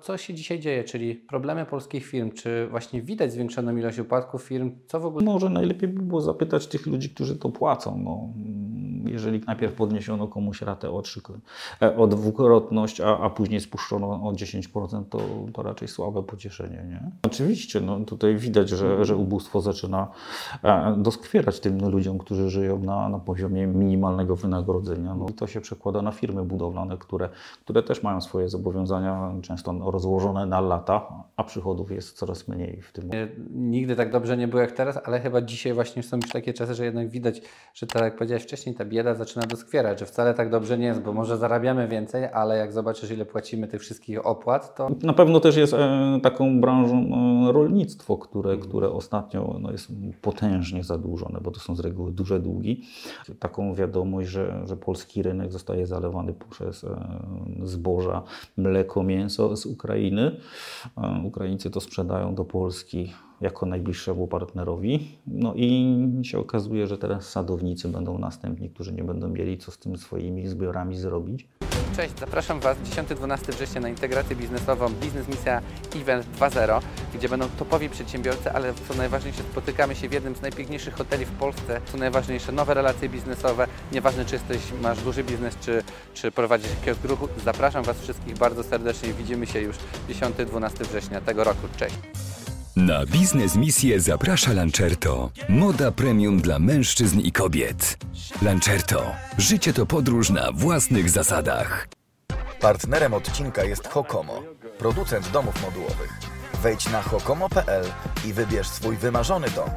co się dzisiaj dzieje, czyli problemy polskich firm, czy właśnie widać zwiększoną ilość upadków firm, co w ogóle... Może najlepiej by było zapytać tych ludzi, którzy to płacą. No, jeżeli najpierw podniesiono komuś ratę o, trzy, e, o dwukrotność, a, a później spuszczono o 10%, to, to raczej słabe pocieszenie. Nie? Oczywiście, no, tutaj widać, że, że ubóstwo zaczyna e, doskwierać tym ludziom, którzy żyją na, na poziomie minimalnego wynagrodzenia. No, I to się przekłada na firmy budowlane, które, które też mają swoje zobowiązania, często rozłożone na lata, a przychodów jest coraz mniej w tym. Nigdy tak dobrze nie było jak teraz, ale chyba dzisiaj właśnie są już takie czasy, że jednak widać, że tak jak powiedziałeś wcześniej, ta bieda zaczyna doskwierać, że wcale tak dobrze nie jest, bo może zarabiamy więcej, ale jak zobaczysz, ile płacimy tych wszystkich opłat, to Na pewno też jest e, taką branżą e, rolnictwo, które, które ostatnio no, jest potężnie zadłużone, bo to są z reguły duże długi. Taką wiadomość, że, że polski rynek zostaje zalewany przez e, zboża, mleko, mięso z Ukrainy. E, Ukraińcy to sprzedają do Polski jako najbliższemu partnerowi. No i się okazuje, że teraz sadownicy będą następni, którzy nie będą mieli co z tym swoimi zbiorami zrobić. Cześć, zapraszam Was 10-12 września na integrację biznesową Biznes Misja Event 2.0, gdzie będą topowi przedsiębiorcy, ale co najważniejsze spotykamy się w jednym z najpiękniejszych hoteli w Polsce. Co najważniejsze nowe relacje biznesowe, nieważne czy jesteś, masz duży biznes, czy, czy prowadzisz kiosk ruchu. Zapraszam Was wszystkich bardzo serdecznie. Widzimy się już 10-12 września tego roku. Cześć! Na biznes misję zaprasza Lancerto. Moda premium dla mężczyzn i kobiet. Lancerto. Życie to podróż na własnych zasadach. Partnerem odcinka jest Hokomo, producent domów modułowych. Wejdź na hokomo.pl i wybierz swój wymarzony dom.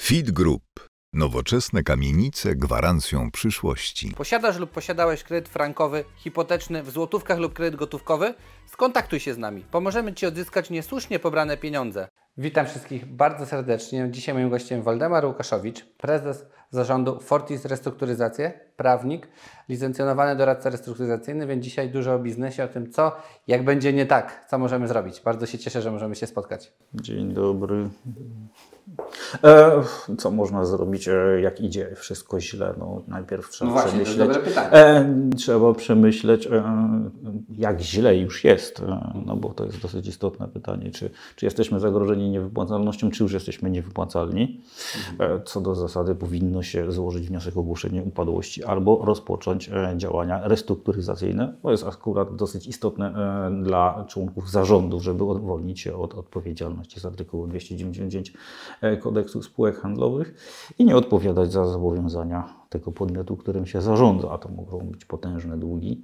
Feed Group. Nowoczesne kamienice gwarancją przyszłości. Posiadasz lub posiadałeś kredyt frankowy, hipoteczny w złotówkach lub kredyt gotówkowy? Skontaktuj się z nami. Pomożemy Ci odzyskać niesłusznie pobrane pieniądze. Witam wszystkich bardzo serdecznie. Dzisiaj moim gościem Waldemar Łukaszowicz, prezes zarządu Fortis Restrukturyzacje, prawnik, licencjonowany doradca restrukturyzacyjny, więc dzisiaj dużo o biznesie, o tym co, jak będzie nie tak, co możemy zrobić. Bardzo się cieszę, że możemy się spotkać. Dzień dobry. E, co można zrobić, e, jak idzie wszystko źle? No, najpierw trzeba No właśnie, przemyśleć. dobre pytanie. E, trzeba przemyśleć, e, jak źle już jest. E, no bo to jest dosyć istotne pytanie, czy, czy jesteśmy zagrożeni niewypłacalnością, czy już jesteśmy niewypłacalni. E, co do zasady powinno się złożyć wniosek o ogłoszenie upadłości albo rozpocząć e, działania restrukturyzacyjne. To jest akurat dosyć istotne e, dla członków zarządu, żeby odwolnić się od odpowiedzialności z artykułu 299 e, kodeksu spółek handlowych i nie odpowiadać za zobowiązania tego podmiotu, którym się zarządza, a to mogą być potężne długi.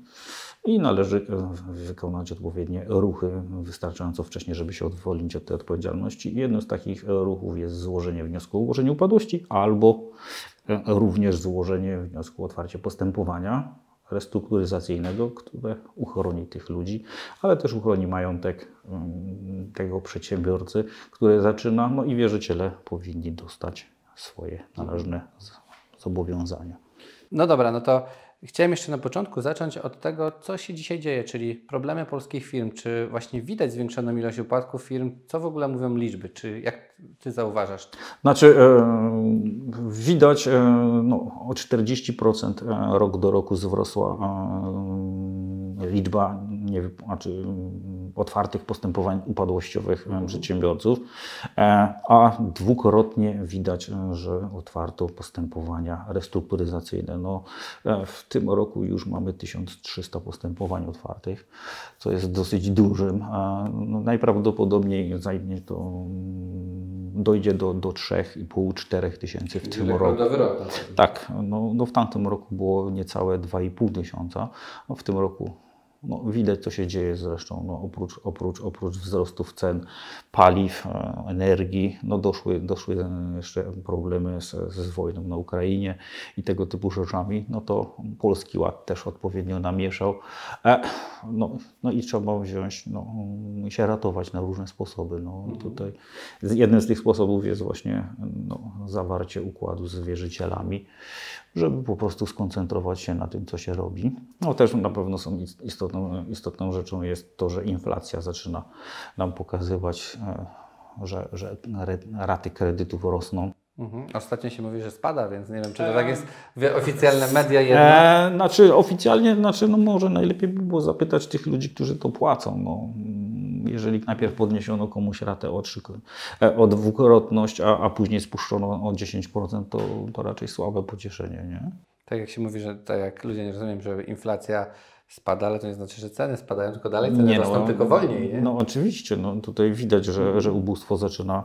I należy e, wykonać odpowiednie ruchy wystarczająco wcześnie, żeby się odwolnić od tej odpowiedzialności. Jednym z takich e, ruchów jest złożenie wniosku o ogłoszenie upadłości albo e, również złożenie wniosku o otwarcie postępowania restrukturyzacyjnego, które uchroni tych ludzi, ale też uchroni majątek mm, tego przedsiębiorcy, który zaczyna, no i wierzyciele powinni dostać swoje należne zobowiązania. No dobra, no to chciałem jeszcze na początku zacząć od tego, co się dzisiaj dzieje, czyli problemy polskich firm. Czy właśnie widać zwiększoną ilość upadków firm? Co w ogóle mówią liczby? Czy jak Ty zauważasz? Znaczy, e, widać e, no, o 40% e, rok do roku wzrosła e, liczba nie, znaczy, m, otwartych postępowań upadłościowych e, przedsiębiorców, e, a dwukrotnie widać, że otwarto postępowania restrukturyzacyjne. No, e, w tym roku już mamy 1300 postępowań otwartych, co jest dosyć dużym. No, najprawdopodobniej zajmie to mm, dojdzie do, do 3,5-4 tysięcy w tym roku. Tak, no, no w tamtym roku było niecałe 2,5 tysiąca, no w tym roku no, widać, co się dzieje zresztą. No, oprócz, oprócz, oprócz wzrostów cen paliw, e, energii, no, doszły, doszły e, jeszcze problemy z, z wojną na Ukrainie i tego typu rzeczami. No to Polski Ład też odpowiednio namieszał. E, no, no i trzeba wziąć, no, się ratować na różne sposoby. No, tutaj z- jednym z tych sposobów jest właśnie no, zawarcie układu z wierzycielami, żeby po prostu skoncentrować się na tym, co się robi. No też na pewno są ist- istotną, istotną rzeczą jest to, że inflacja zaczyna nam pokazywać, e, że, że raty kredytów rosną. Mhm. Ostatnio się mówi, że spada, więc nie wiem, czy to tak jest oficjalne media jedno. E, znaczy oficjalnie, znaczy no może najlepiej by było zapytać tych ludzi, którzy to płacą. No, jeżeli najpierw podniesiono komuś ratę o, trzy, e, o dwukrotność, a, a później spuszczono o 10%, to, to raczej słabe pocieszenie, nie? Tak jak się mówi, że tak jak ludzie nie rozumieją, że inflacja spada, ale to nie znaczy, że ceny spadają, tylko dalej ceny rosną, tylko wolniej, nie? No oczywiście, no, tutaj widać, że, że ubóstwo zaczyna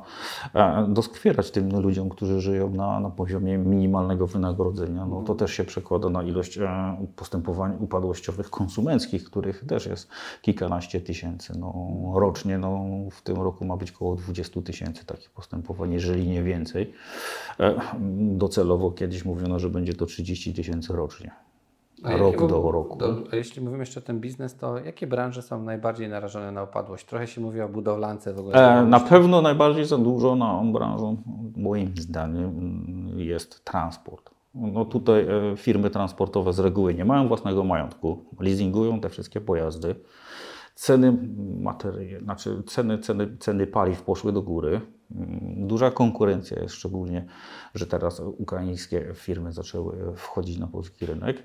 e, doskwierać tym ludziom, którzy żyją na, na poziomie minimalnego wynagrodzenia. No, to też się przekłada na ilość e, postępowań upadłościowych konsumenckich, których też jest kilkanaście tysięcy. No, rocznie no, w tym roku ma być około 20 tysięcy takich postępowań, jeżeli nie więcej. E, docelowo kiedyś mówiono, że będzie to 30 tysięcy rocznie. A Rok jakiego- do roku. Do, a jeśli mówimy jeszcze o ten biznes, to jakie branże są najbardziej narażone na upadłość? Trochę się mówi o budowlance w ogóle. E, na pewno najbardziej zadłużoną branżą, moim zdaniem, jest transport. No tutaj e, firmy transportowe z reguły nie mają własnego majątku, leasingują te wszystkie pojazdy. Ceny materii, znaczy ceny, ceny, ceny paliw poszły do góry. Mm, Duża konkurencja jest, szczególnie, że teraz ukraińskie firmy zaczęły wchodzić na polski rynek.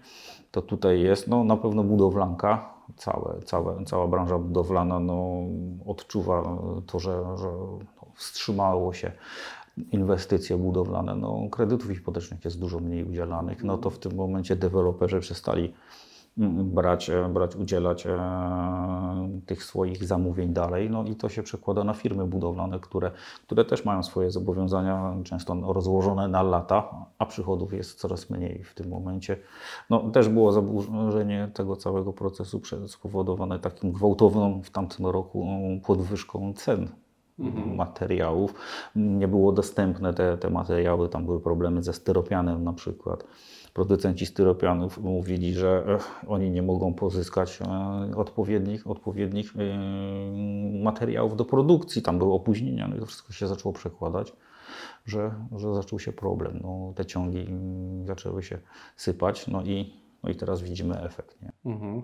To tutaj jest no, na pewno budowlanka, całe, całe, cała branża budowlana no, odczuwa to, że, że wstrzymało się inwestycje budowlane. No, kredytów hipotecznych jest dużo mniej udzielanych. No to w tym momencie deweloperzy przestali brać, e, brać udzielać e, tych swoich zamówień dalej. No i to się przekłada na firmy budowlane, które, które też mają swoje zobowiązania, często rozłożone na lata, a przychodów jest coraz mniej w tym momencie. No, też było zaburzenie tego całego procesu spowodowane takim gwałtowną w tamtym roku podwyżką cen materiałów. Nie było dostępne te, te materiały, tam były problemy ze styropianem na przykład. Producenci styropianów mówili, że e, oni nie mogą pozyskać e, odpowiednich, odpowiednich e, materiałów do produkcji. Tam były opóźnienia, no i to wszystko się zaczęło przekładać, że, że zaczął się problem. No, te ciągi zaczęły się sypać, no i, no i teraz widzimy efekt. Nie? Mhm.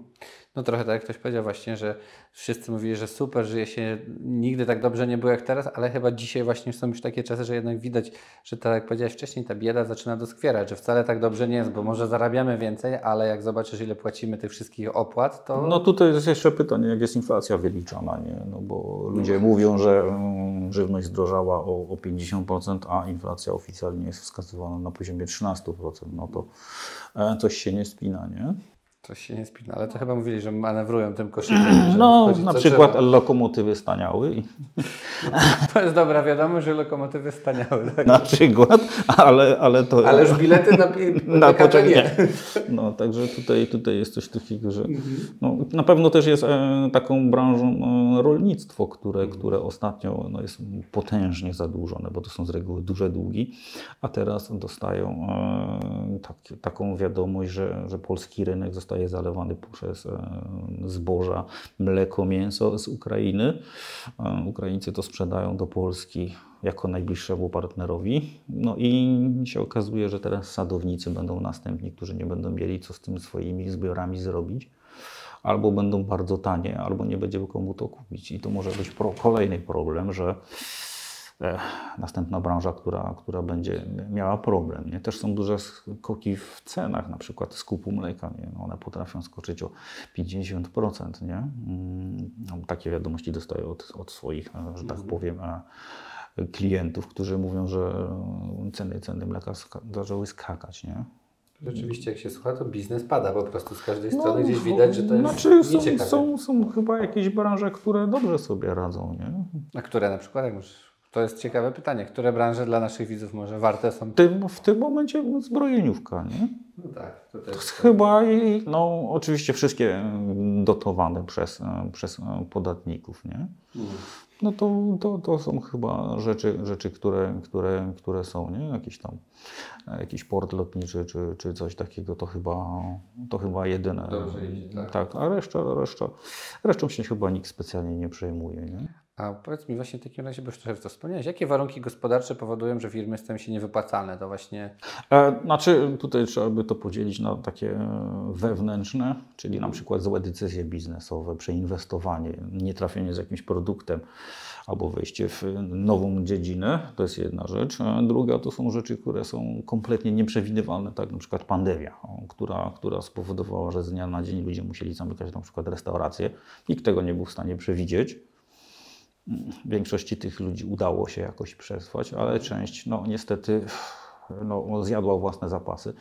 No trochę tak jak ktoś powiedział właśnie, że wszyscy mówili, że super, żyje się, nigdy tak dobrze nie było jak teraz, ale chyba dzisiaj właśnie są już takie czasy, że jednak widać, że tak jak powiedziałeś wcześniej, ta bieda zaczyna doskwierać, że wcale tak dobrze nie jest, bo może zarabiamy więcej, ale jak zobaczysz ile płacimy tych wszystkich opłat, to No tutaj jest jeszcze pytanie, jak jest inflacja wyliczana, nie? No bo ludzie mówią, że mm, żywność zdrożała o, o 50%, a inflacja oficjalnie jest wskazywana na poziomie 13%. No to e, coś się nie spina, nie? Coś się nie spina, ale to chyba mówili, że manewrują tym koszykiem. No na przykład trzeba. lokomotywy staniały, i- To jest dobra wiadomość, że lokomotywy staniały. Tak? na przykład, ale, ale to... Ale już bilety na, na pociąg nie. No, także tutaj, tutaj jest coś takiego, że no, na pewno też jest e, taką branżą e, rolnictwo, które, które ostatnio no, jest potężnie zadłużone, bo to są z reguły duże długi, a teraz dostają e, tak, taką wiadomość, że, że polski rynek zostaje zalewany przez e, zboża, mleko, mięso z Ukrainy. E, Ukraińcy to sprzedają do Polski jako najbliższemu partnerowi. No i się okazuje, że teraz sadownicy będą następni, którzy nie będą mieli co z tym swoimi zbiorami zrobić. Albo będą bardzo tanie, albo nie będzie komu to kupić. I to może być pro, kolejny problem, że następna branża, która, która będzie miała problem. Nie? Też są duże skoki w cenach, na przykład skupu mleka. Nie? No one potrafią skoczyć o 50%. Nie? Mm, no, takie wiadomości dostaję od, od swoich, e, że tak powiem, e, klientów, którzy mówią, że e, ceny, ceny mleka zaczęły skakać. Nie? Rzeczywiście, jak się słucha, to biznes pada po prostu z każdej strony. Gdzieś widać, że to jest znaczy, są, są, są chyba jakieś branże, które dobrze sobie radzą. Nie? A które na przykład? Jak już, to jest ciekawe pytanie. Które branże dla naszych widzów może warte są? W tym, w tym momencie zbrojeniówka. Nie? No tak, to To chyba, i, no oczywiście wszystkie dotowane przez, przez podatników, nie? No to, to, to są chyba rzeczy, rzeczy które, które, które są, nie? Jakiś tam, jakiś port lotniczy czy, czy coś takiego, to chyba, to chyba jedyne. Dobrze idzie, tak. tak, a reszta, reszta, resztą się chyba nikt specjalnie nie przejmuje, nie? A powiedz mi właśnie w takim razie, bo już trochę to wspomniałeś, jakie warunki gospodarcze powodują, że firmy stają się niewypłacalne? To właśnie... E, znaczy tutaj trzeba by to podzielić na takie e, wewnętrzne, czyli na przykład złe decyzje biznesowe, przeinwestowanie, nietrafienie z jakimś produktem albo wejście w nową dziedzinę, to jest jedna rzecz. A druga to są rzeczy, które są kompletnie nieprzewidywalne, tak na przykład pandemia, która, która spowodowała, że z dnia na dzień ludzie musieli zamykać na przykład restauracje. Nikt tego nie był w stanie przewidzieć. Większości tych ludzi udało się jakoś przetrwać, ale część, no niestety, no, zjadła własne zapasy.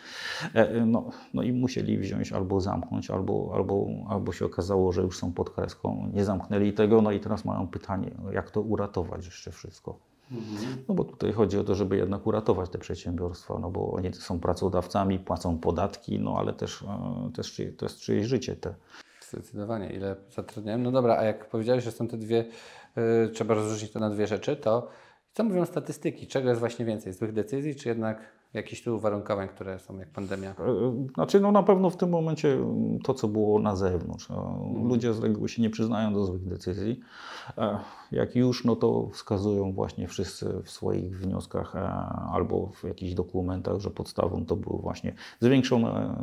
E, no, no i musieli wziąć albo zamknąć, albo, albo, albo się okazało, że już są pod kreską. Nie zamknęli tego, no i teraz mają pytanie, jak to uratować jeszcze wszystko. No bo tutaj chodzi o to, żeby jednak uratować te przedsiębiorstwa, no bo oni są pracodawcami, płacą podatki, no ale też, e, też to jest czyjeś życie te. Zdecydowanie, ile zatrudniają. No dobra, a jak powiedziałeś, że są te dwie, trzeba rozróżnić to na dwie rzeczy, to co mówią statystyki? Czego jest właśnie więcej? Złych decyzji, czy jednak jakichś tu uwarunkowań, które są jak pandemia? E, Znaczy, no na pewno w tym momencie mm, to, co było na zewnątrz. No, Ludzie z reguły się nie przyznają do złych decyzji. E, Jak już, no to wskazują właśnie wszyscy w swoich wnioskach e, albo w jakichś dokumentach, że podstawą to były właśnie zwiększone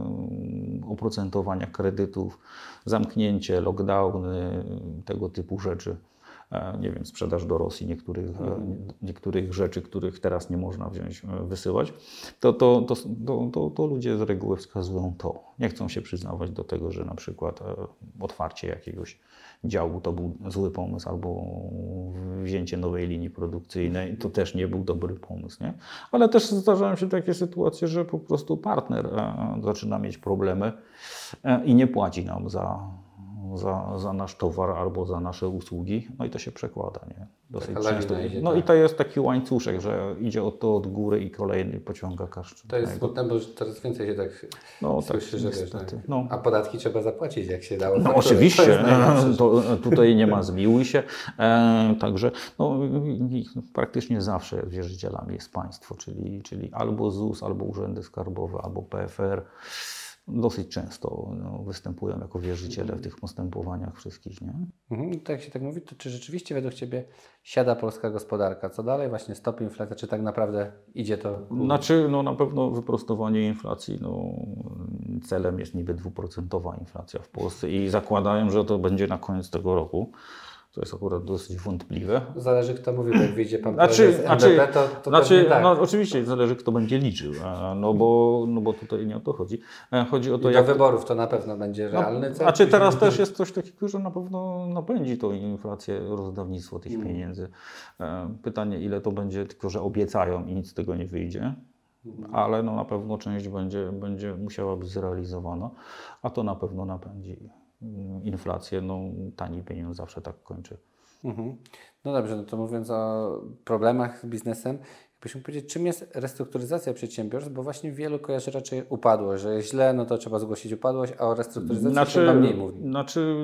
oprocentowania kredytów, zamknięcie, lockdowny, tego typu rzeczy. E, Nie wiem, sprzedaż do Rosji niektórych, e, niektórych rzeczy, których teraz nie można wziąć, e, wysyłać, to, to, to, to, ludzie z reguły wskazują to. Nie chcą się przyznawać do tego, że na przykład otwarcie jakiegoś działu to był zły pomysł, albo wzięcie nowej linii produkcyjnej to też nie był dobry pomysł. Nie? Ale też zdarzają się takie sytuacje, że po prostu partner zaczyna mieć problemy i nie płaci nam za, za, za nasz towar albo za nasze usługi, no i to się przekłada, nie? Dosyć Taka często. idzie, no tak. i to jest taki łańcuszek, że idzie od to od góry i kolejny pociąga każdy. To jest smutne, bo coraz więcej się tak No tak, słyszy, że wiesz, tak. No. A podatki trzeba zapłacić, jak się dało. No. To oczywiście, najlepsze. to, tutaj nie ma zmiłuj się. E, także no, praktycznie zawsze wierzycielami jest państwo, czyli, czyli albo ZUS, albo urzędy skarbowe, albo PFR. Dosyć często no, występują jako wierzyciele w tych postępowaniach wszystkich. Nie? Mhm. To jak się tak mówi, to czy rzeczywiście według Ciebie siada polska gospodarka? Co dalej? Właśnie stop inflacji, czy tak naprawdę idzie to? Znaczy, no na pewno wyprostowanie inflacji. No, celem jest niby dwuprocentowa inflacja w Polsce i zakładają, że to będzie na koniec tego roku. To jest akurat dosyć wątpliwe. Zależy kto mówi, bo jak wyjdzie Pan Znaczy, prezes znaczy, to, to znaczy tak. no, oczywiście zależy, kto będzie liczył, no bo, no bo tutaj nie o to chodzi. E, Chodzi o I to, do jak. wyborów to na pewno będzie No, realny cel. znaczy Później teraz też jest coś takiego, że na pewno napędzi tą inflację, rozdawnictwo tych pieniędzy. E, Pytanie, ile to będzie, tylko że obiecają i nic z tego nie wyjdzie. Ale no na pewno część będzie, będzie musiała być zrealizowana, a to na pewno napędzi mm, inflację. No, tani pieniądz zawsze tak kończy. Mhm. No dobrze, no to mówiąc o problemach z biznesem, jakbyśmy powiedzieć, czym jest restrukturyzacja przedsiębiorstw, bo właśnie wielu kojarzy raczej upadłość, że jest źle, no to trzeba zgłosić upadłość, a o restrukturyzacji się chyba mniej mówi. Znaczy,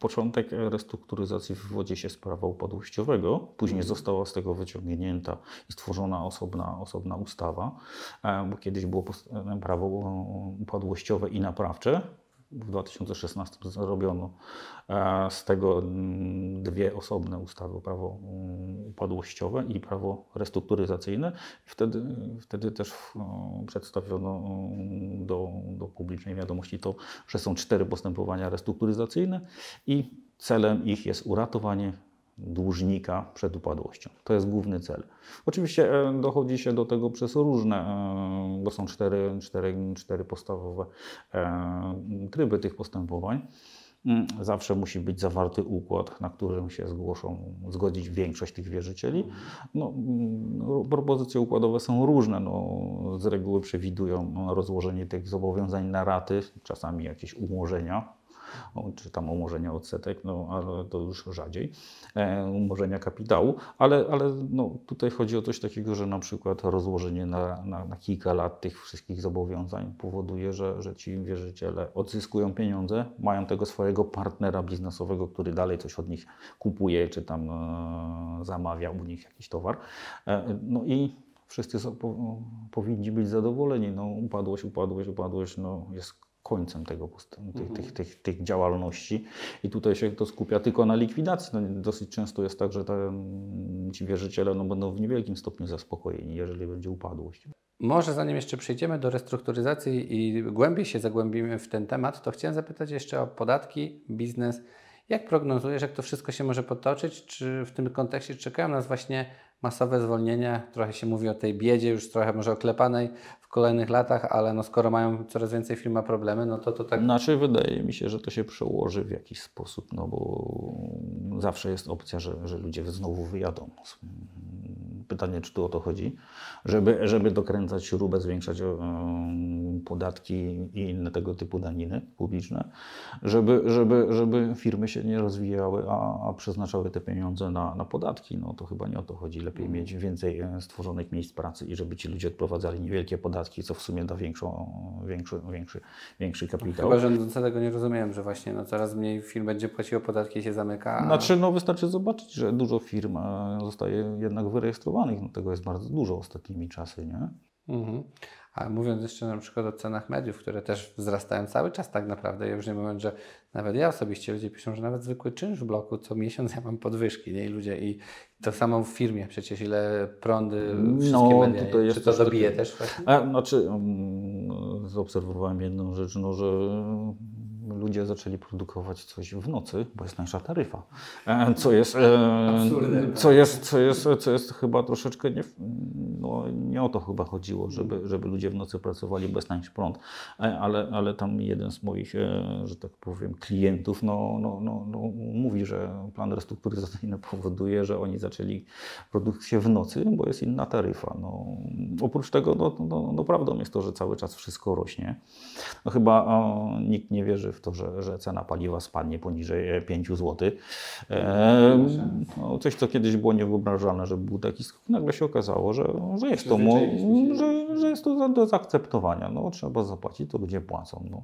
początek restrukturyzacji wywodzi się z prawa upadłościowego, później Mhm. została z tego wyciągnięta i stworzona osobna, osobna ustawa, e, bo kiedyś było prawo upadłościowe i naprawcze. W 2016 zrobiono e, z tego mm, dwie osobne ustawy, prawo mm, upadłościowe i prawo restrukturyzacyjne. Wtedy, wtedy też przedstawiono mm, do, do publicznej wiadomości to, że są cztery postępowania restrukturyzacyjne i celem ich jest uratowanie dłużnika przed upadłością. To jest główny cel. Oczywiście e, dochodzi się do tego przez różne, e, bo są cztery, cztery, cztery podstawowe e, tryby tych postępowań. Mm, Zawsze musi być zawarty układ, na którym się zgłoszą, zgodzić większość tych wierzycieli. No, mm, propozycje układowe są różne. No, z reguły przewidują rozłożenie tych zobowiązań na raty, czasami jakieś umorzenia, czy tam umorzenia odsetek, no ale to już rzadziej, e, umorzenia kapitału, ale, ale no, tutaj chodzi o coś takiego, że na przykład rozłożenie na, na, na kilka lat tych wszystkich zobowiązań powoduje, że, że ci wierzyciele odzyskują pieniądze, mają tego swojego partnera biznesowego, który dalej coś od nich kupuje, czy tam e, zamawia u nich jakiś towar. E, no i wszyscy są, po, powinni być zadowoleni. No, upadłość, upadłość, upadłość, no, jest końcem tego, tych, tych, tych, tych, działalności i tutaj się to skupia tylko na likwidacji. No, dosyć często jest tak, że te, ci wierzyciele no, będą w niewielkim stopniu zaspokojeni, jeżeli będzie upadłość. Może zanim jeszcze przejdziemy do restrukturyzacji i głębiej się zagłębimy w ten temat, to chciałem zapytać jeszcze o podatki, biznes. Jak prognozujesz, jak to wszystko się może potoczyć? Czy w tym kontekście czekają nas właśnie masowe zwolnienia? Trochę się mówi o tej biedzie, już trochę może oklepanej w kolejnych latach, ale no skoro mają coraz więcej firm ma problemy, no to to tak... Znaczy wydaje mi się, że to się przełoży w jakiś sposób, no bo zawsze jest opcja, że, że ludzie znowu wyjadą pytanie, czy tu o to chodzi, żeby, żeby dokręcać śrubę, zwiększać podatki i inne tego typu daniny publiczne, żeby, żeby, żeby firmy się nie rozwijały, a, a przeznaczały te pieniądze na, na podatki. No to chyba nie o to chodzi. Lepiej mieć więcej e, stworzonych miejsc pracy i żeby ci ludzie odprowadzali niewielkie podatki, co w sumie da większą, większy, większy, większy kapitał. Chyba rządzący tego nie rozumieją, że właśnie no, coraz mniej firm będzie płaciło podatki i się zamyka. A... Znaczy, no wystarczy zobaczyć, że dużo firm e, zostaje jednak wyrejestrowanych no tego jest bardzo dużo ostatnimi czasy, nie? Mhm. A mówiąc jeszcze na przykład o cenach mediów, które też wzrastają cały czas tak naprawdę, ja już nie mówię, że nawet ja osobiście ludzie piszą, że nawet zwykły czynsz w bloku co miesiąc ja mam podwyżki, nie? I ludzie i to samo w firmie przecież ile prądy, wszystkie no, media, to czy to dobije też właśnie? A, znaczy, um, zaobserwowałem jedną rzecz, no, że ludzie zaczęli produkować coś w nocy, bo jest najsza taryfa. E, co jest, e, co jest, co jest, co jest chyba troszeczkę nie, no, nie o to chyba chodziło, żeby, żeby ludzie w nocy pracowali bez tańszy prąd. E, ale, ale tam jeden z moich, że tak powiem, klientów no, no, no, no, mówi, że plan restrukturyzacyjny powoduje, że oni zaczęli produkcję w nocy, bo jest inna taryfa. No, oprócz tego, no, no, no prawdą jest to, że cały czas wszystko rośnie. No, chyba o, nikt nie wierzy w to, że, że cena paliwa spadnie poniżej 5 zł. E, no, coś, co kiedyś było niewyobrażalne, żeby był taki skok, nagle się okazało, że, że, jest, to, że, że jest to do zaakceptowania. No, trzeba zapłacić, to ludzie płacą. No.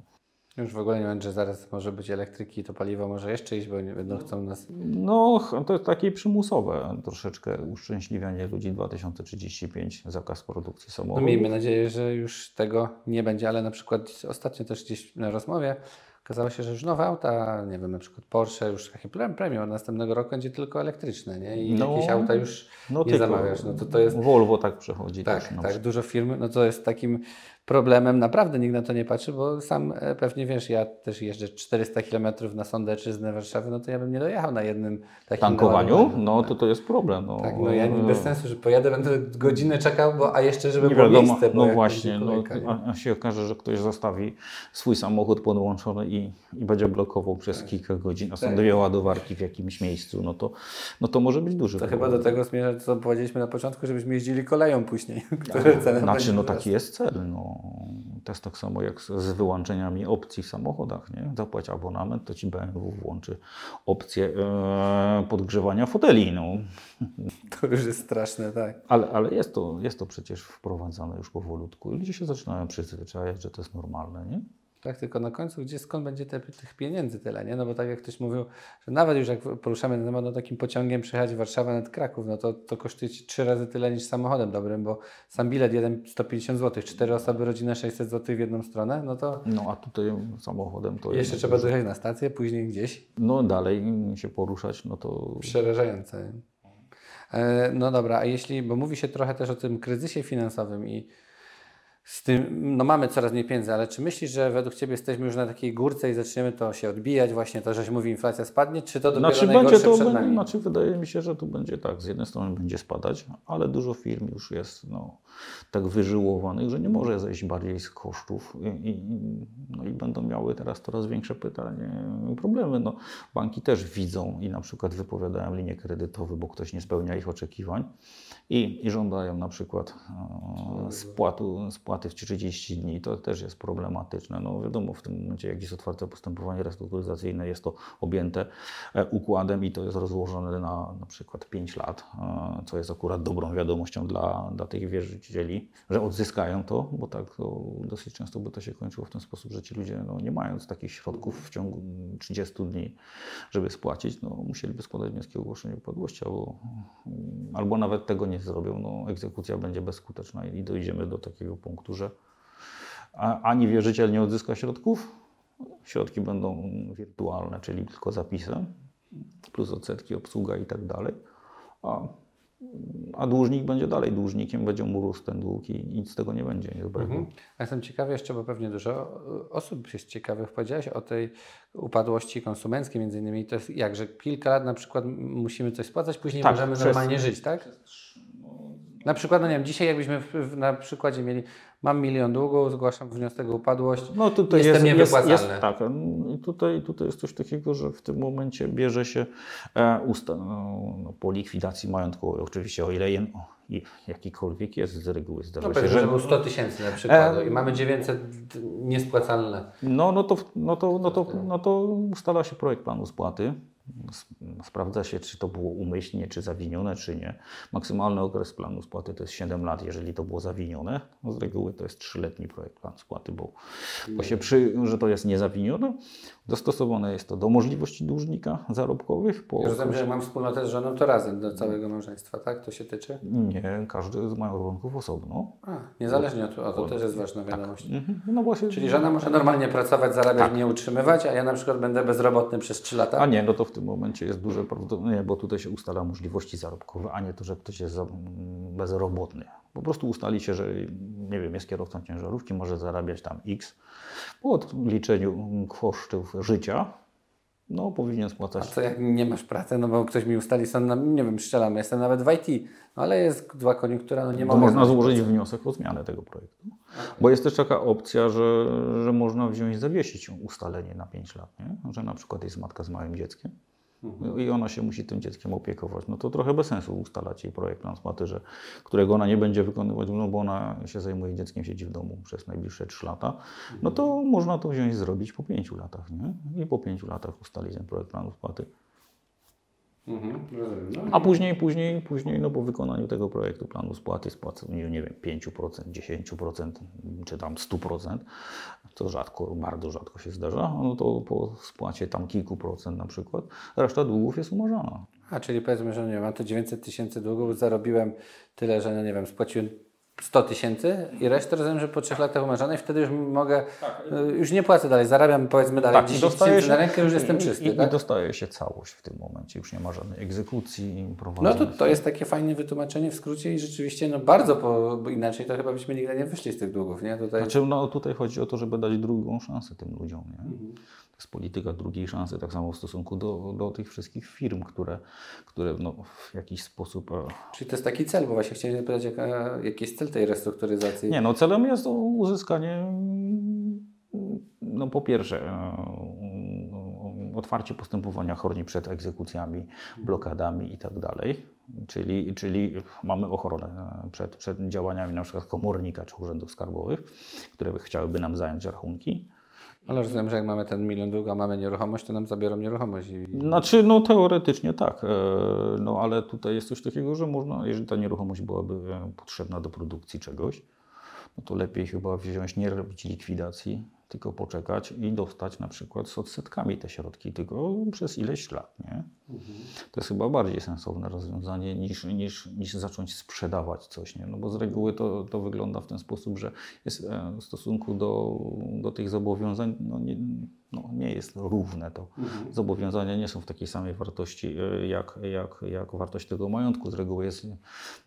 Już w ogóle nie wiem, że zaraz może być elektryki, to paliwo może jeszcze iść, bo nie będą chcą nas... No, to jest takie przymusowe troszeczkę uszczęśliwianie ludzi 2035, zakaz produkcji samochodów. No miejmy nadzieję, że już tego nie będzie, ale na przykład ostatnio też gdzieś na rozmowie Okazało się, że już nowe auta, nie wiem, na przykład Porsche, już takie premium od następnego roku będzie tylko elektryczne, nie? I no, jakieś auta już no, nie zamawiasz. No to, to jest... Volvo tak przechodzi tak, też. No. Tak, dużo firm, no to jest takim problemem, naprawdę nikt na to nie patrzy, bo sam e, pewnie wiesz, ja też jeżdżę 400 km na Sądeczyznę Warszawy, no to ja bym nie dojechał na jednym takim tankowaniu, no to to jest problem. No. Tak, no ja bez sensu, że pojadę, będę godzinę czekał, bo, a jeszcze żeby nie było wiadomo, miejsce. No właśnie, no, a się okaże, że ktoś zostawi swój samochód podłączony i, i będzie blokował przez tak. kilka godzin, a są tak. dwie ładowarki w jakimś miejscu, no to, no to może być duży To problem. chyba do tego zmierza, co powiedzieliśmy na początku, żebyśmy jeździli koleją później, które ceny Znaczy, no taki jest cel, no to jest tak samo jak z wyłączeniami opcji w samochodach. Nie? Zapłać abonament, to ci BMW włączy opcję e, podgrzewania foteli. No. To już jest straszne, tak. Ale, ale jest, to, jest to przecież wprowadzane już powolutku i ludzie się zaczynają przyzwyczajać, że to jest normalne. Nie? Tak, tylko na końcu, gdzie skąd będzie te, tych pieniędzy tyle, nie? No bo tak jak ktoś mówił, że nawet już jak poruszamy temat, no takim pociągiem przyjechać Warszawa nad Kraków, no to, to kosztuje Ci trzy razy tyle niż samochodem dobrym, bo sam bilet jeden 150 zł, cztery osoby, rodzina 600 zł w jedną stronę, no to... No a tutaj samochodem to... Jeszcze trzeba dojechać na stację, później gdzieś. No dalej się poruszać, no to... Przerażające. E, no dobra, a jeśli, bo mówi się trochę też o tym kryzysie finansowym i z tym, no mamy coraz mniej pieniędzy, ale czy myślisz, że według Ciebie jesteśmy już na takiej górce i zaczniemy to się odbijać, właśnie to, żeś mówi inflacja spadnie, czy to dopiero znaczy, będzie to, przed nami? Znaczy wydaje mi się, że tu będzie tak, z jednej strony będzie spadać, ale dużo firm już jest no, tak wyżyłowanych, że nie może zejść bardziej z kosztów i, i, no, i będą miały teraz coraz większe pytanie, problemy. No, banki też widzą i na przykład wypowiadają linie kredytowe, bo ktoś nie spełnia ich oczekiwań i, i żądają na przykład e, spłatu, spłaty w 30 dni. To też jest problematyczne. No wiadomo, w tym momencie, jak jest otwarte postępowanie restrukturyzacyjne, jest to objęte e, układem i to jest rozłożone na na przykład 5 lat, e, co jest akurat dobrą wiadomością dla, dla tych wierzycieli, że odzyskają to, bo tak to dosyć często by to się kończyło w ten sposób, że ci ludzie, no, nie mając takich środków w ciągu 30 dni, żeby spłacić, no, musieliby składać wnioski o ogłoszenie upadłości albo, albo nawet tego nie zrobią, no, egzekucja będzie bezskuteczna i dojdziemy do takiego punktu, że, a, ani wierzyciel nie odzyska środków, środki będą wirtualne, czyli tylko zapisem, plus odsetki, obsługa i tak dalej. A, a dłużnik będzie dalej dłużnikiem, będzie mu rósł ten dług i nic z tego nie będzie dobrego. Mhm. A jestem ciekawy jeszcze, bo pewnie dużo osób jest ciekawych. Powiedziałeś o tej upadłości konsumenckiej między innymi. To jest jak, że kilka lat na przykład musimy coś spłacać, później Tak, możemy przez- normalnie żyć, tak? Na przykład, no nie wiem, dzisiaj jakbyśmy w, w, na przykładzie mieli, mam milion długu, zgłaszam wniosek o upadłość, No tutaj jestem jest, jest, niewypłacalny. jest tak. I tutaj, tutaj jest coś takiego, że w tym momencie bierze się e, usta, no, no, po likwidacji majątku, oczywiście o ile jen, o, jakikolwiek jest z reguły zdarza no się, że był 100 tysięcy na przykład E, i mamy 900 niespłacalne. no, no, to, no, to, no, to, no to ustala się projekt planu spłaty. Sprawdza się, czy to było umyślnie, czy zawinione, czy nie. Maksymalny okres planu spłaty to jest 7 lat, jeżeli to było zawinione. No z reguły to jest 3-letni projekt planu spłaty, bo, bo się przy, że to jest niezawinione, dostosowane jest to do możliwości dłużnika zarobkowych. Po Ja rozumiem, że mam wspólnotę z żoną, to razem do całego małżeństwa, tak? To się tyczy? Nie, każdy z majątków osobno. A, niezależnie od o, to też jest ważna wiadomość. Mhm. No właśnie, Czyli żona może normalnie pracować, zarabiać, nie utrzymywać, a ja na przykład będę bezrobotny przez 3 lata? A nie, no to w tym momencie jest duże prawdopodobieństwo, bo tutaj się ustala możliwości zarobkowe, a nie to, że ktoś jest bezrobotny. Po prostu ustali się, że nie wiem, jest kierowcą ciężarówki, może zarabiać tam X. Po odliczeniu kosztów życia, no powinien A spłacać. co jak nie masz pracy, no bo ktoś mi ustali, na, nie wiem, strzelam, jestem nawet w IT, no ale jest zła koniunktura, no nie mogę. można złożyć pracy. wniosek o zmianę tego projektu. Bo jest też taka opcja, że, że można wziąć, zawiesić ustalenie na 5 lat, nie? że na przykład jest matka z małym dzieckiem i ona się musi tym dzieckiem opiekować. No to trochę bez sensu ustalać jej projekt plan spłaty, że, którego ona nie będzie wykonywać, no bo ona się zajmuje dzieckiem, siedzi w domu przez najbliższe 3 lata. No to można to wziąć i zrobić po 5 latach. Nie? I po 5 latach ustalić ten projekt planu spłaty. Mhm, rozumiem. No. A później, później, później, no po wykonaniu tego projektu planu spłaty spłacą, nie, wiem, 5%, 10% czy tam 100%, to rzadko, bardzo rzadko się zdarza, no to po spłacie tam kilku procent na przykład, reszta długów jest umarzana. A czyli powiedzmy, że nie mam to 900 tysięcy długów, zarobiłem tyle, że no nie wiem, spłaciłem 100 tysięcy i resztę rozumiem, że po 3 latach i wtedy już mogę, y, już nie płacę dalej, zarabiam powiedzmy dalej Tak, i 10 dostaje tysięcy się, na rękę, już jestem czysty, i, tak? i dostaje się całość w tym momencie, już nie ma żadnej egzekucji No to, to jest takie fajne wytłumaczenie w skrócie i rzeczywiście no bardzo, po, bo inaczej to chyba byśmy nigdy nie wyszli z tych długów, nie? Tutaj... Znaczy, no tutaj chodzi o to, żeby dać drugą szansę tym ludziom. Nie? Mhm. Jest polityka drugiej szansy, tak samo w stosunku do, do tych wszystkich firm, które, które no, w jakiś sposób. e, Czyli to jest taki cel, bo właśnie chciałem zapytać, jaka, jaki jest cel tej restrukturyzacji? Nie, no celem jest uzyskanie, no po pierwsze, e, otwarcie postępowania chroni przed egzekucjami, blokadami i tak dalej. Czyli, czyli mamy ochronę e, przed, przed działaniami na przykład komornika czy urzędów skarbowych, które by chciałyby nam zająć rachunki. Ale rozumiem, że jak mamy ten milion długu, a mamy nieruchomość, to nam zabiorą nieruchomość. I... Znaczy, no teoretycznie tak, e, no ale tutaj jest coś takiego, że można, jeżeli ta nieruchomość byłaby e, potrzebna do produkcji czegoś, no to lepiej chyba wziąć, nie robić likwidacji, tylko poczekać i dostać na przykład z odsetkami te środki, tylko przez ileś lat, nie? To jest chyba bardziej sensowne rozwiązanie niż, niż, niż zacząć sprzedawać coś, nie? No bo z reguły to, to wygląda w ten sposób, że jest e, w stosunku do, do tych zobowiązań no nie, no nie jest równe to. Zobowiązania nie są w takiej samej wartości e, jak, jak, jak wartość tego majątku. Z reguły jest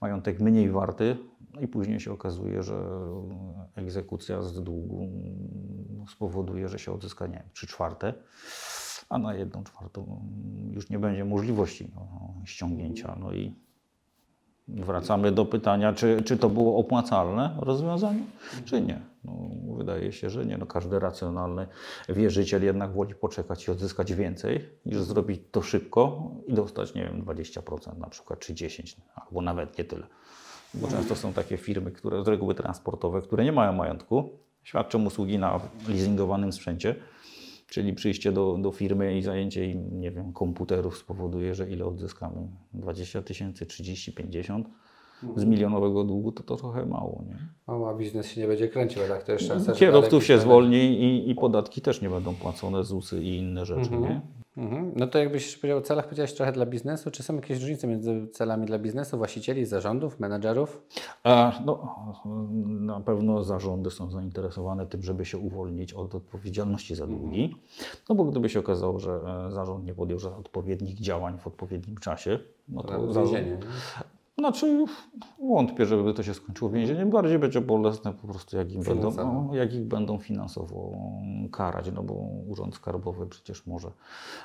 majątek mniej warty no i później się okazuje, że egzekucja z długu spowoduje, że się odzyska, nie wiem, 3 czwarte a na jedną czwartą już nie będzie możliwości no, ściągnięcia. No i wracamy do pytania, czy, czy to było opłacalne rozwiązanie, czy nie. No, wydaje się, że nie. No, każdy racjonalny wierzyciel jednak woli poczekać i odzyskać więcej, niż zrobić to szybko i dostać, nie wiem, 20% na przykład, czy 10%, albo nawet nie tyle. Bo często są takie firmy, które z reguły transportowe, które nie mają majątku, świadczą usługi na leasingowanym sprzęcie, Czyli przyjście do, do firmy i zajęcie im, nie wiem, komputerów spowoduje, że ile odzyskamy? 20 tysięcy, 30, 50? Z milionowego długu to, to trochę mało, nie? O, a biznes się nie będzie kręcił, tak to jest szansa, że Kierowców się zwolni i, i podatki też nie będą płacone, ZUSy i inne rzeczy, nie? Mhm. No to jakbyś powiedział o celach, powiedziałeś trochę dla biznesu. Czy są jakieś różnice między celami dla biznesu, właścicieli, zarządów, menedżerów? E, No, na pewno zarządy są zainteresowane tym, żeby się uwolnić od odpowiedzialności za długi. No bo gdyby się okazało, że e, zarząd nie podjął odpowiednich działań w odpowiednim czasie, no to zarząd? Znaczy wątpię, żeby to się skończyło więzieniem. Bardziej będzie bolesne po prostu, jak, im będą, no, jak ich będą finansowo karać, no bo Urząd Skarbowy przecież może,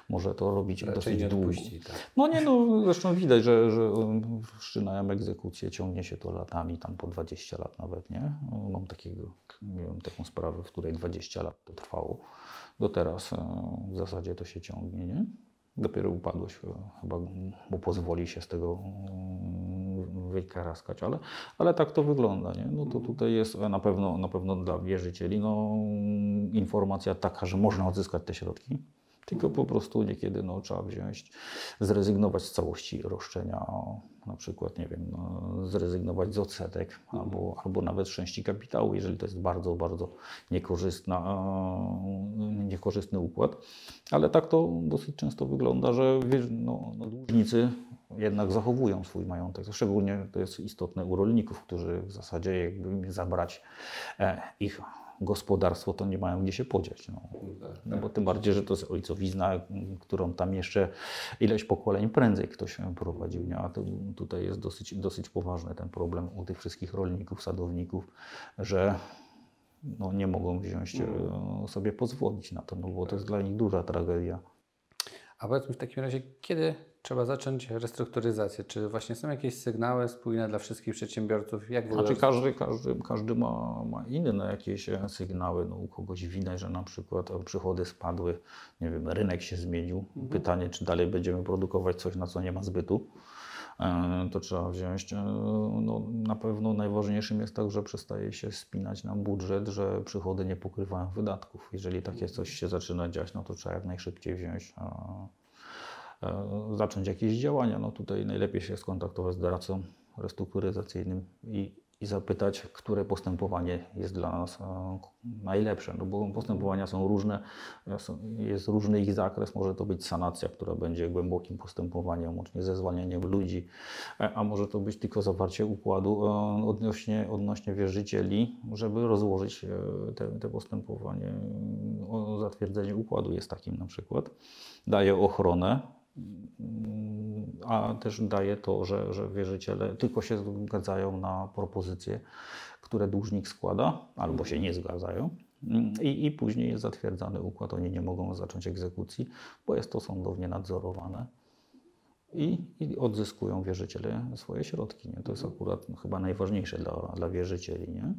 może to robić Raczej dosyć długo. odpuści, tak. No nie, no zresztą widać, że, że um, wszczynają egzekucję, ciągnie się to latami, tam po 20 lat nawet, nie? No, Mam takiego, wiem, taką sprawę, w której 20 lat to trwało. Do teraz e, w zasadzie to się ciągnie, nie? Dopiero upadłość e, chyba mu pozwoli się z tego mm, wykaraskać, ale, ale tak to wygląda, nie? No to tutaj jest na pewno, na pewno dla wierzycieli no, informacja taka, że można odzyskać te środki, tylko po prostu niekiedy no, trzeba wziąć, zrezygnować z całości roszczenia, na przykład, nie wiem, no, zrezygnować z odsetek albo, albo nawet z części kapitału, jeżeli to jest bardzo, bardzo niekorzystna, e, niekorzystny układ. Ale tak to dosyć często wygląda, że no, no, dłużnicy jednak zachowują swój majątek. Szczególnie to jest istotne u rolników, którzy w zasadzie jakby zabrać e, ich gospodarstwo, to nie mają gdzie się podziać. No. No bo tym bardziej, że to jest ojcowizna, którą tam jeszcze ileś pokoleń prędzej ktoś prowadził. Nie? A tu, tutaj jest dosyć, dosyć poważny ten problem u tych wszystkich rolników, sadowników, że no, nie mogą wziąć e, sobie pozwolić na to, no bo to jest dla nich duża tragedia. A powiedz mi w takim razie, kiedy trzeba zacząć restrukturyzację? Czy właśnie są jakieś sygnały spójne dla wszystkich przedsiębiorców? Jak Znaczy każdy, każdy, każdy ma, ma inne jakieś e, sygnały. No, u kogoś widać, że na przykład przychody spadły, nie wiem, rynek się zmienił. Pytanie, czy dalej będziemy produkować coś, na co nie ma zbytu. E, To trzeba wziąć. E, No, na pewno najważniejszym jest tak, że przestaje się spinać nam budżet, że przychody nie pokrywają wydatków. Jeżeli takie coś się zaczyna dziać, no to trzeba jak najszybciej wziąć zacząć jakieś działania. No tutaj najlepiej się skontaktować z doradcą restrukturyzacyjnym i, i zapytać, które postępowanie jest dla nas e, najlepsze. No bo postępowania są różne, e, jest różny ich zakres. Może to być sanacja, która będzie głębokim postępowaniem, łącznie ze zwalnianiem ludzi, e, a może to być tylko zawarcie układu e, odnośnie, odnośnie wierzycieli, żeby rozłożyć e, te, te postępowanie. Zatwierdzenie układu jest takim na przykład. Daje ochronę, a też daje to, że, że wierzyciele tylko się zgadzają na propozycje, które dłużnik składa, albo się nie zgadzają. I, I później jest zatwierdzany układ. Oni nie mogą zacząć egzekucji, bo jest to sądownie nadzorowane. I, I odzyskują wierzyciele swoje środki. Nie? To jest akurat chyba najważniejsze dla, dla wierzycieli. Nie?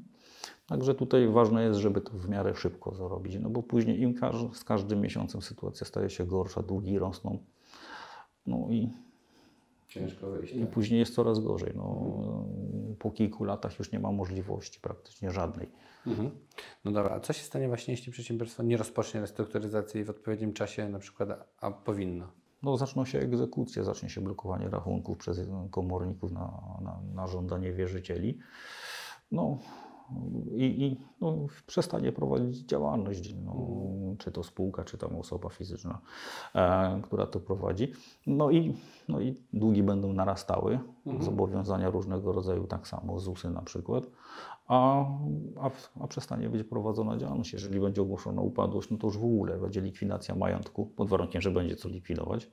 Także tutaj ważne jest, żeby to w miarę szybko zrobić, no bo później im każ, z każdym miesiącem sytuacja staje się gorsza, długi rosną. No i, ciężko wyjść? i później jest coraz gorzej. No, po kilku latach już nie ma możliwości praktycznie żadnej. Mhm. No dobra, a co się stanie właśnie, jeśli przedsiębiorstwo nie rozpocznie restrukturyzacji w odpowiednim czasie, na przykład, a powinno? No, zaczną się egzekucje, zacznie się blokowanie rachunków przez komorników na, na, na żądanie wierzycieli. No, i, i no, przestanie prowadzić działalność, no, czy to spółka, czy tam osoba fizyczna, e, która to prowadzi. No i, no i długi będą narastały, zobowiązania różnego rodzaju, tak samo ZUSy na przykład, a, a, a przestanie być prowadzona działalność. Jeżeli będzie ogłoszona upadłość, no to już w ogóle będzie likwidacja majątku, pod warunkiem, że będzie co likwidować,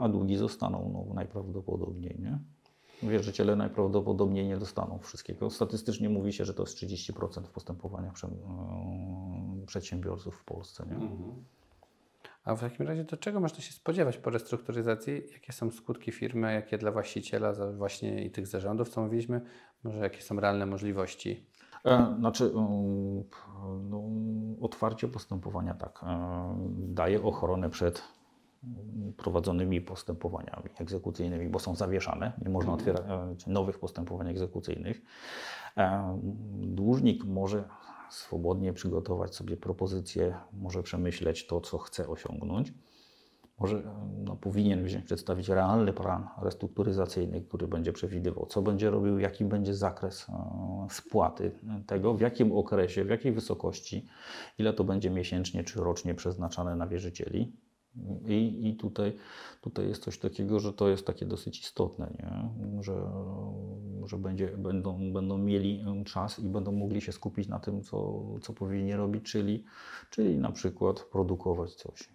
a długi zostaną no, najprawdopodobniej, nie? Wierzyciele najprawdopodobniej nie dostaną wszystkiego. Statystycznie mówi się, że to jest 30% w postępowaniach yy, przedsiębiorców w Polsce. Nie? A w takim razie do czego można się spodziewać po restrukturyzacji? Jakie są skutki firmy, jakie dla właściciela właśnie i tych zarządów, co mówiliśmy? Może jakie są realne możliwości? E, Znaczy, yy, no, otwarcie postępowania tak, e, daje ochronę przed prowadzonymi postępowaniami egzekucyjnymi, bo są zawieszane, nie można otwierać e, nowych postępowań egzekucyjnych. E, Dłużnik może swobodnie przygotować sobie propozycję, może przemyśleć to, co chce osiągnąć. Może e, no, powinien wziąć, przedstawić realny plan restrukturyzacyjny, który będzie przewidywał, co będzie robił, jaki będzie zakres spłaty tego, w jakim okresie, w jakiej wysokości, ile to będzie miesięcznie czy rocznie przeznaczane na wierzycieli. I, i tutaj, tutaj jest coś takiego, że to jest takie dosyć istotne, nie? Że, że będzie, będą, będą mieli czas i będą mogli się skupić na tym, co, co powinni robić, czyli, czyli na przykład produkować coś.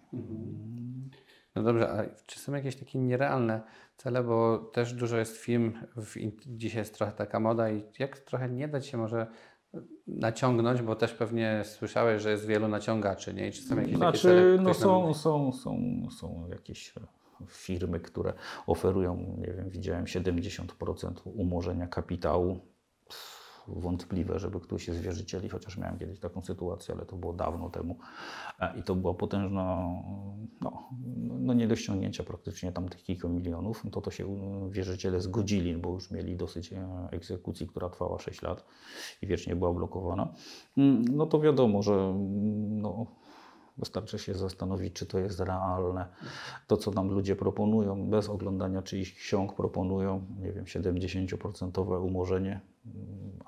No dobrze, a czy są jakieś takie nierealne cele, bo też dużo jest film, w, dzisiaj jest trochę taka moda i jak trochę nie dać się może naciągnąć, bo też pewnie słyszałeś, że jest wielu naciągaczy, nie? I czy są jakieś Znaczy, takie cele, no są, są, są, są jakieś firmy, które oferują, nie wiem, widziałem 70% umorzenia kapitału. Wątpliwe, żeby któryś z wierzycieli, chociaż miałem kiedyś taką sytuację, ale to było dawno temu. E, I to była potężna, no, no nie do ściągnięcia praktycznie tam tych kilku milionów. To to się e, wierzyciele zgodzili, bo już mieli dosyć e, egzekucji, która trwała 6 lat i wiecznie była blokowana. Mm, No to wiadomo, że mm, no, Wystarczy się zastanowić, czy to jest realne. To, co nam ludzie proponują, bez oglądania czyichś ksiąg, proponują, nie wiem, 70% umorzenie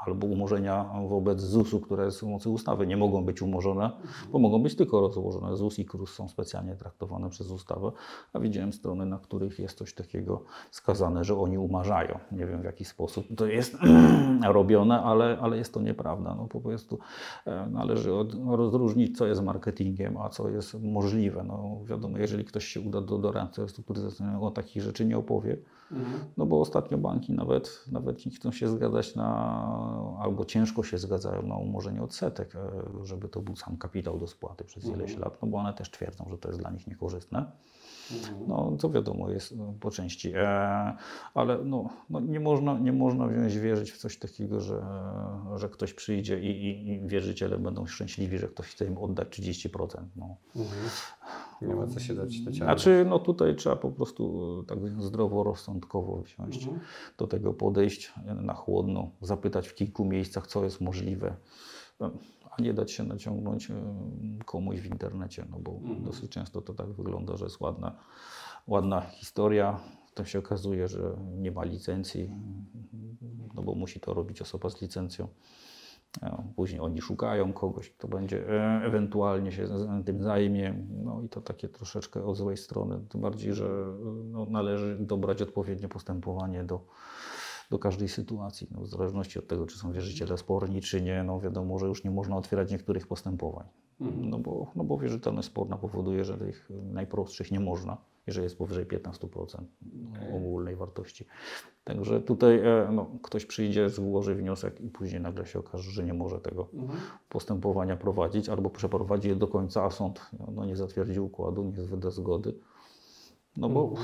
albo umorzenia wobec ZUS-u, które z mocy ustawy nie mogą być umorzone, bo mogą być tylko rozłożone. ZUS i KRUS są specjalnie traktowane przez ustawę, a widziałem strony, na których jest coś takiego skazane, że oni umarzają. Nie wiem w jaki sposób to jest robione, ale, ale jest to nieprawda. No, po prostu e, należy rozróżnić, co jest marketingiem, a co jest możliwe. No, wiadomo, jeżeli ktoś się uda do doradcy restrukturyzacyjnego, on takich rzeczy nie opowie, no bo ostatnio banki nawet, nawet nie chcą się zgadzać na, albo ciężko się zgadzają na umorzenie odsetek, e, żeby to był sam kapitał do spłaty przez ileś lat, no bo one też twierdzą, że to jest dla nich niekorzystne. No, co wiadomo jest no, po części, e, ale no, no, nie, można, nie można wziąć wierzyć w coś takiego, że, że ktoś przyjdzie i, i, i wierzyciele będą szczęśliwi, że ktoś chce im oddać 30%. No. Nie ma co się dać dociągnąć. Znaczy, no tutaj trzeba po prostu tak zdroworozsądkowo wziąć do tego podejść na chłodno, zapytać w kilku miejscach, co jest możliwe, no, a nie dać się naciągnąć komuś w internecie, no bo dosyć często to tak wygląda, że jest ładna, ładna historia, to się okazuje, że nie ma licencji, no bo musi to robić osoba z licencją. E, Później oni szukają kogoś, kto będzie e, ewentualnie się tym zajmie. No i to takie troszeczkę od złej strony. Tym bardziej, że no, należy dobrać odpowiednie postępowanie do, do każdej sytuacji. No, w zależności od tego, czy są wierzyciele sporni, czy nie, no wiadomo, że już nie można otwierać niektórych postępowań. No, bo, no bo wierzytelność sporna powoduje, że tych najprostszych nie można, jeżeli jest powyżej 15% ogólnej wartości. Także tutaj e, no, ktoś przyjdzie, złoży wniosek i później nagle się okaże, że nie może tego postępowania prowadzić albo przeprowadzi je do końca, a sąd no, nie zatwierdzi układu, nie wyda zgody. No bo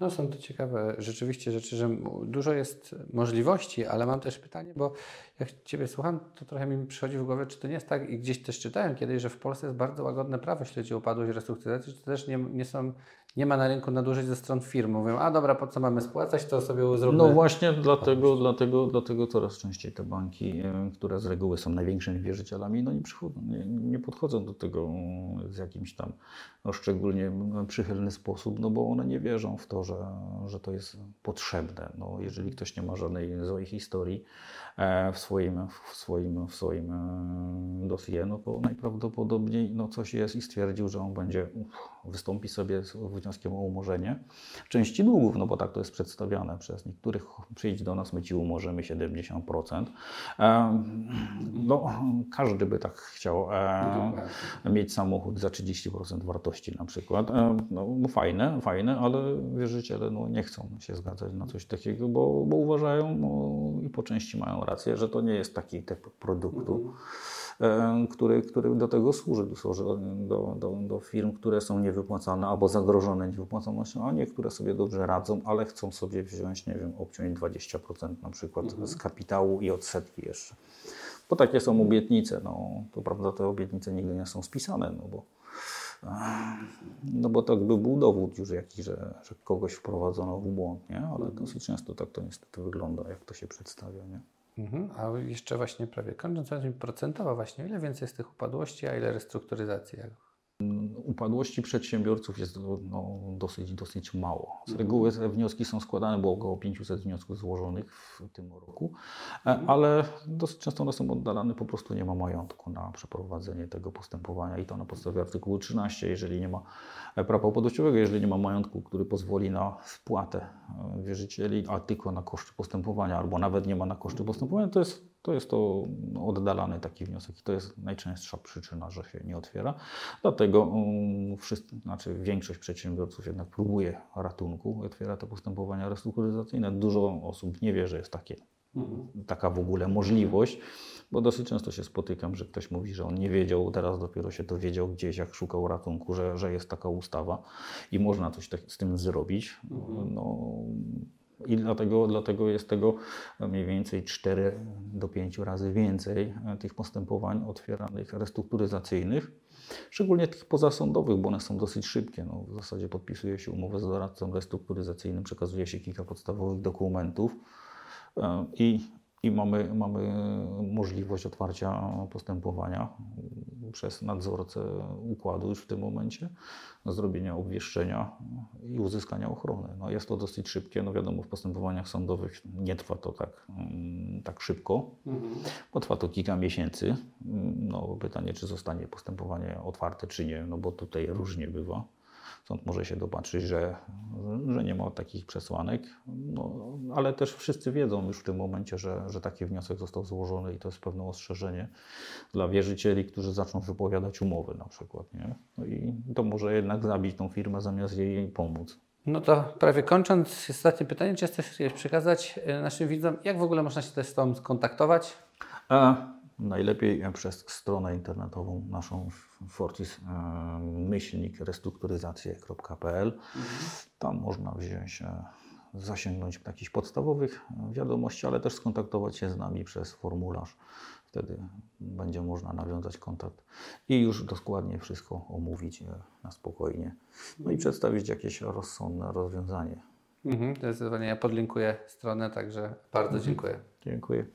No są to ciekawe rzeczywiście rzeczy, że dużo jest możliwości, ale mam też pytanie, bo jak Ciebie słucham, to trochę mi przychodzi w głowę, czy to nie jest tak, i gdzieś też czytałem kiedyś, że w Polsce jest bardzo łagodne prawo, jeśli chodzi o upadłość i restrukturyzację, czy to też nie, nie, są, nie ma na rynku nadużyć ze stron firm. Mówią, a dobra, po co mamy spłacać, to sobie zróbmy. No właśnie dlatego, dlatego, dlatego coraz częściej te banki, e, które z reguły są największymi wierzycielami, no nie, przychodzą, nie, nie podchodzą do tego z jakimś tam no, szczególnie przychylny sposób, no bo one nie wierzą w to, że, że to jest potrzebne. No, jeżeli ktoś nie ma żadnej złej historii e, w swoim, w swoim, w swoim e, dosie, no to najprawdopodobniej no, coś jest i stwierdził, że on będzie uff, wystąpi sobie z wnioskiem o umorzenie części długów, no bo tak to jest przedstawiane przez niektórych. Przyjdź do nas, my ci umorzymy 70%. E, No, każdy by tak chciał e, mieć samochód za 30% wartości na przykład. E, No, no fajne, fajne, ale wierzyciele no, nie chcą się zgadzać na coś takiego, bo, bo uważają no, i po części mają rację, że to nie jest taki typ produktu e, który, który do tego służy, do, służy do, do, do firm, które są niewypłacane albo zagrożone niewypłacalnością, a niektóre sobie dobrze radzą, ale chcą sobie wziąć, nie wiem, obciąć 20% na przykład z kapitału i odsetki jeszcze. Bo takie są obietnice. No, to prawda, te obietnice nigdy nie są spisane, no bo, no bo tak by był dowód już jakiś, że, że kogoś wprowadzono w błąd, nie? ale dosyć często tak to niestety wygląda, jak to się przedstawia. Nie? Mhm. A jeszcze właśnie prawie kończąc, procentowo właśnie, ile więcej jest tych upadłości, a ile restrukturyzacji? Upadłości przedsiębiorców jest no, dosyć, dosyć mało. Z reguły te wnioski są składane, było około 500 wniosków złożonych w tym roku, e, ale dosyć często one są oddalane, po prostu nie ma majątku na przeprowadzenie tego postępowania i to na podstawie artykułu 13, jeżeli nie ma e, prawa upadłościowego, jeżeli nie ma majątku, który pozwoli na spłatę e, wierzycieli, a tylko na koszty postępowania, albo nawet nie ma na koszty postępowania, to jest to jest to oddalany taki wniosek i to jest najczęstsza przyczyna, że się nie otwiera. Dlatego um, wszyscy, znaczy większość przedsiębiorców jednak próbuje ratunku, otwiera te postępowania restrukturyzacyjne. Dużo osób nie wie, że jest takie, mhm. taka w ogóle możliwość, bo dosyć często się spotykam, że ktoś mówi, że on nie wiedział, teraz dopiero się dowiedział gdzieś, jak szukał ratunku, że, że jest taka ustawa i można coś tak, z tym zrobić. Mhm. No, i dlatego, dlatego jest tego mniej więcej 4 do 5 razy więcej e, tych postępowań otwieranych restrukturyzacyjnych, szczególnie tych pozasądowych, bo one są dosyć szybkie. No, w zasadzie podpisuje się umowę z doradcą restrukturyzacyjnym, przekazuje się kilka podstawowych dokumentów e, i i mamy, mamy możliwość otwarcia postępowania przez nadzorcę układu już w tym momencie, zrobienia obwieszczenia i uzyskania ochrony. No jest to dosyć szybkie, no wiadomo w postępowaniach sądowych nie trwa to tak, mm, tak szybko, mhm. bo trwa to kilka miesięcy. No pytanie, czy zostanie postępowanie otwarte, czy nie, no bo tutaj różnie bywa. Stąd może się dopatrzyć, że, że nie ma takich przesłanek, no, ale też wszyscy wiedzą już w tym momencie, że, że taki wniosek został złożony i to jest pewne ostrzeżenie dla wierzycieli, którzy zaczną wypowiadać umowy na przykład. Nie? No i to może jednak zabić tą firmę zamiast jej pomóc. No to prawie kończąc, ostatnie pytanie, czy chcesz przekazać e, naszym widzom, jak w ogóle można się też z Tobą skontaktować? A Najlepiej przez stronę internetową naszą fortis e, myślnik restrukturyzacje.pl. Tam można wziąć, e, zasięgnąć jakichś podstawowych wiadomości, ale też skontaktować się z nami przez formularz. Wtedy będzie można nawiązać kontakt i już dokładnie wszystko omówić e, na spokojnie. No i przedstawić jakieś rozsądne rozwiązanie. Mhm, zdecydowanie ja podlinkuję stronę, także bardzo mhm. dziękuję. Dziękuję.